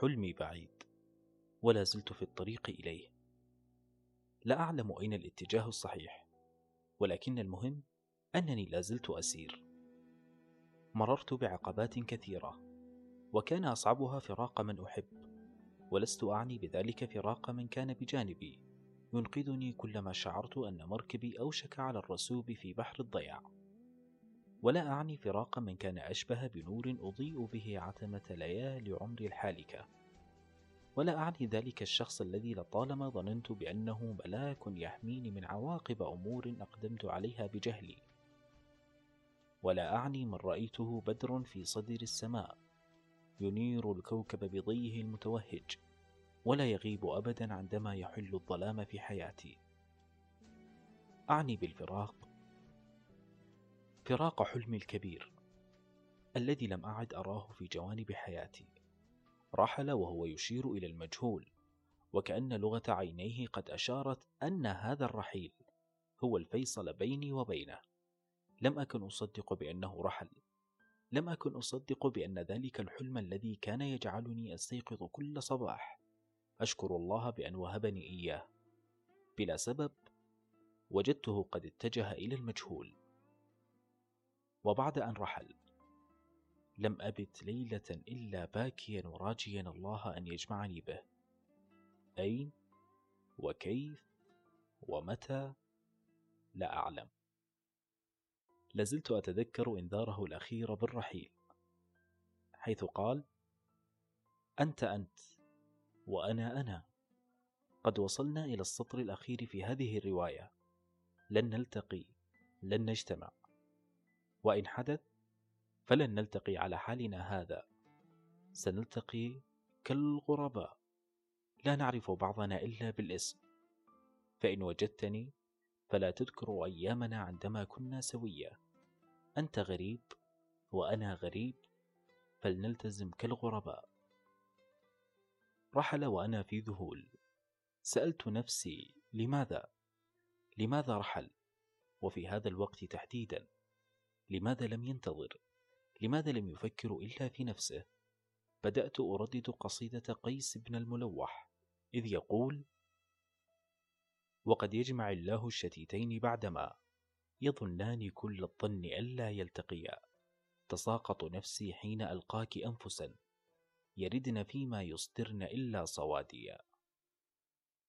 حلمي بعيد ولا زلت في الطريق إليه. لا أعلم أين الاتجاه الصحيح ولكن المهم أنني لا زلت أسير. مررت بعقبات كثيرة وكان أصعبها فراق من أحب ولست أعني بذلك فراق من كان بجانبي ينقذني كلما شعرت أن مركبي أوشك على الرسوب في بحر الضياع. ولا أعني فراق من كان أشبه بنور أضيء به عتمة ليالي عمري الحالكة. ولا أعني ذلك الشخص الذي لطالما ظننت بأنه ملاك يحميني من عواقب أمور أقدمت عليها بجهلي. ولا أعني من رأيته بدر في صدر السماء ينير الكوكب بضيه المتوهج ولا يغيب أبدا عندما يحل الظلام في حياتي. أعني بالفراق فراق حلمي الكبير الذي لم أعد أراه في جوانب حياتي. رحل وهو يشير إلى المجهول وكأن لغة عينيه قد أشارت أن هذا الرحيل هو الفيصل بيني وبينه. لم أكن أصدق بأنه رحل. لم أكن أصدق بأن ذلك الحلم الذي كان يجعلني أستيقظ كل صباح. أشكر الله بأن وهبني إياه. بلا سبب وجدته قد اتجه إلى المجهول. وبعد أن رحل. لم أبت ليلة إلا باكيا وراجيا الله أن يجمعني به. أين؟ وكيف؟ ومتى؟ لا أعلم. لازلت أتذكر إنذاره الأخير بالرحيل حيث قال أنت أنت وأنا أنا. قد وصلنا إلى السطر الأخير في هذه الرواية. لن نلتقي لن نجتمع. وإن حدث فلن نلتقي على حالنا هذا. سنلتقي كالغرباء. لا نعرف بعضنا إلا بالاسم. فإن وجدتني فلا تذكر أيامنا عندما كنا سويا. أنت غريب وأنا غريب فلنلتزم كالغرباء. رحل وأنا في ذهول. سألت نفسي لماذا؟ لماذا رحل؟ وفي هذا الوقت تحديدا. لماذا لم ينتظر؟ لماذا لم يفكر إلا في نفسه؟ بدأت أردد قصيدة قيس بن الملوح إذ يقول وقد يجمع الله الشتيتين بعدما يظنان كل الظن ألا يلتقيا تساقط نفسي حين ألقاك أنفسا يردن فيما يصدرن إلا صواديا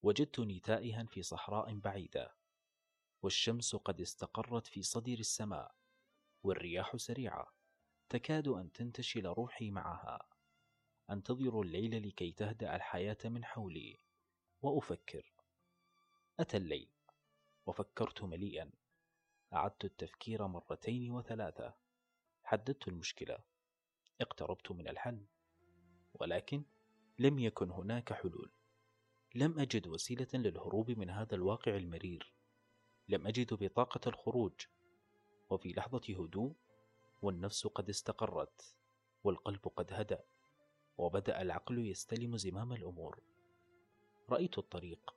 وجدتني تائها في صحراء بعيدة والشمس قد استقرت في صدر السماء والرياح سريعة. تكاد أن تنتشل روحي معها. أنتظر الليل لكي تهدأ الحياة من حولي. وأفكر. أتى الليل. وفكرت مليئا. أعدت التفكير مرتين وثلاثة. حددت المشكلة. اقتربت من الحل. ولكن لم يكن هناك حلول. لم أجد وسيلة للهروب من هذا الواقع المرير. لم أجد بطاقة الخروج. وفي لحظة هدوء والنفس قد استقرت والقلب قد هدأ وبدأ العقل يستلم زمام الأمور. رأيت الطريق.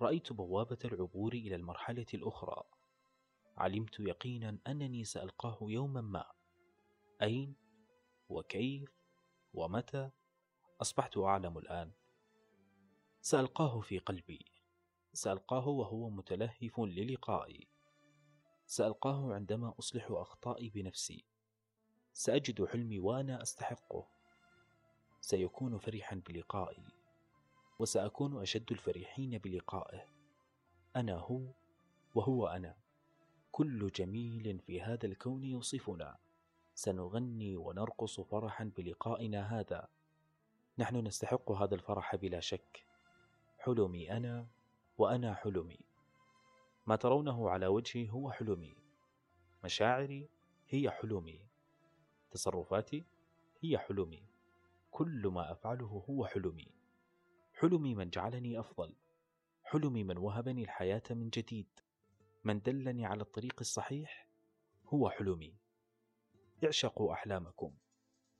رأيت بوابة العبور إلى المرحلة الأخرى. علمت يقينا أنني سألقاه يوما ما. أين؟ وكيف؟ ومتى؟ أصبحت أعلم الآن. سألقاه في قلبي. سألقاه وهو متلهف للقائي. سألقاه عندما أصلح أخطائي بنفسي. سأجد حلمي وأنا أستحقه. سيكون فرحا بلقائي. وسأكون أشد الفرحين بلقائه. أنا هو وهو أنا. كل جميل في هذا الكون يوصفنا. سنغني ونرقص فرحا بلقائنا هذا. نحن نستحق هذا الفرح بلا شك. حلمي أنا وأنا حلمي. ما ترونه على وجهي هو حلمي. مشاعري هي حلمي. تصرفاتي هي حلمي. كل ما أفعله هو حلمي. حلمي من جعلني أفضل. حلمي من وهبني الحياة من جديد. من دلني على الطريق الصحيح هو حلمي. اعشقوا أحلامكم.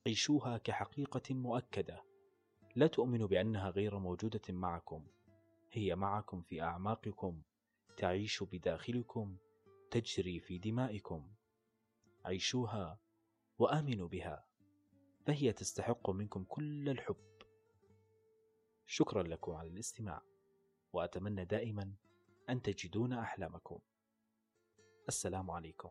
عيشوها كحقيقة مؤكدة. لا تؤمنوا بأنها غير موجودة معكم. هي معكم في أعماقكم. تعيش بداخلكم تجري في دمائكم. عيشوها وآمنوا بها فهي تستحق منكم كل الحب. شكرا لكم على الاستماع وأتمنى دائما أن تجدون أحلامكم. السلام عليكم.